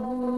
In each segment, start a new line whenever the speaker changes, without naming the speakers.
Oh.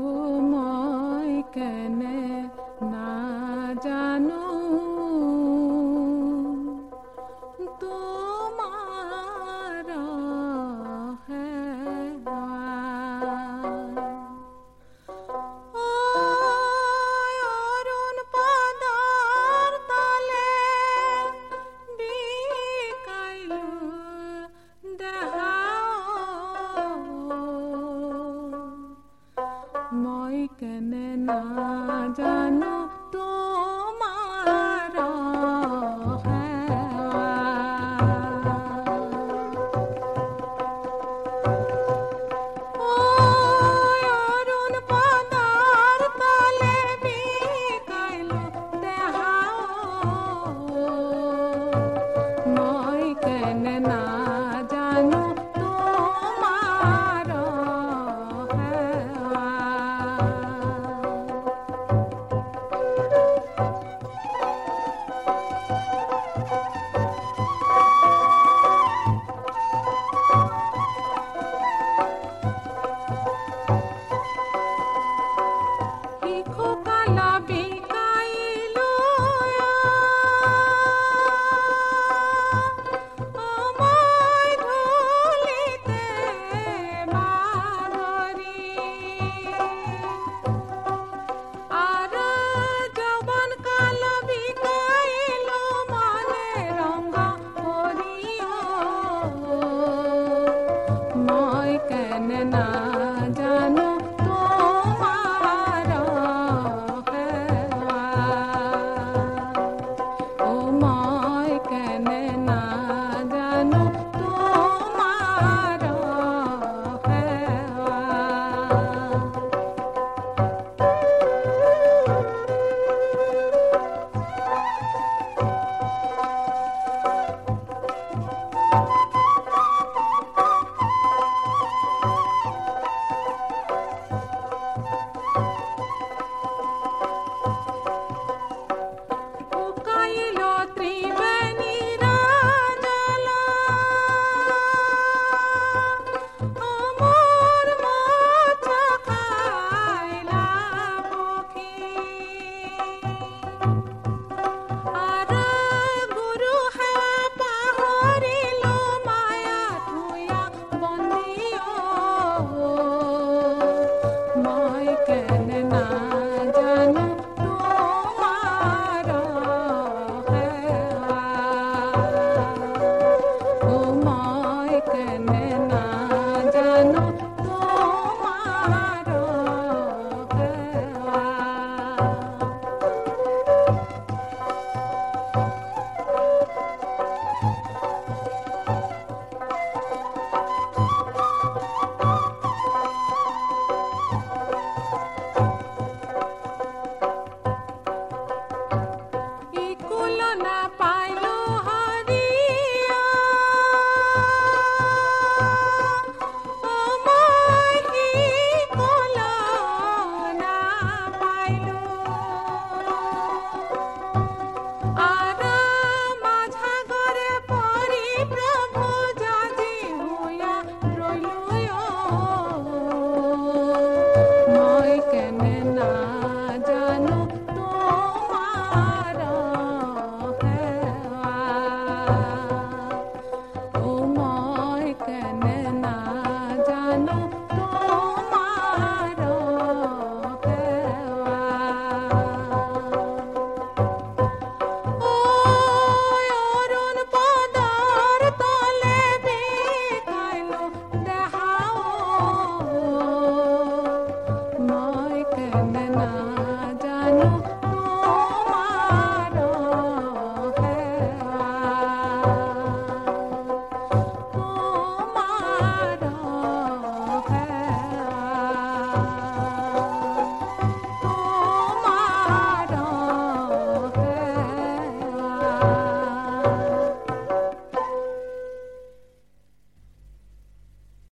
na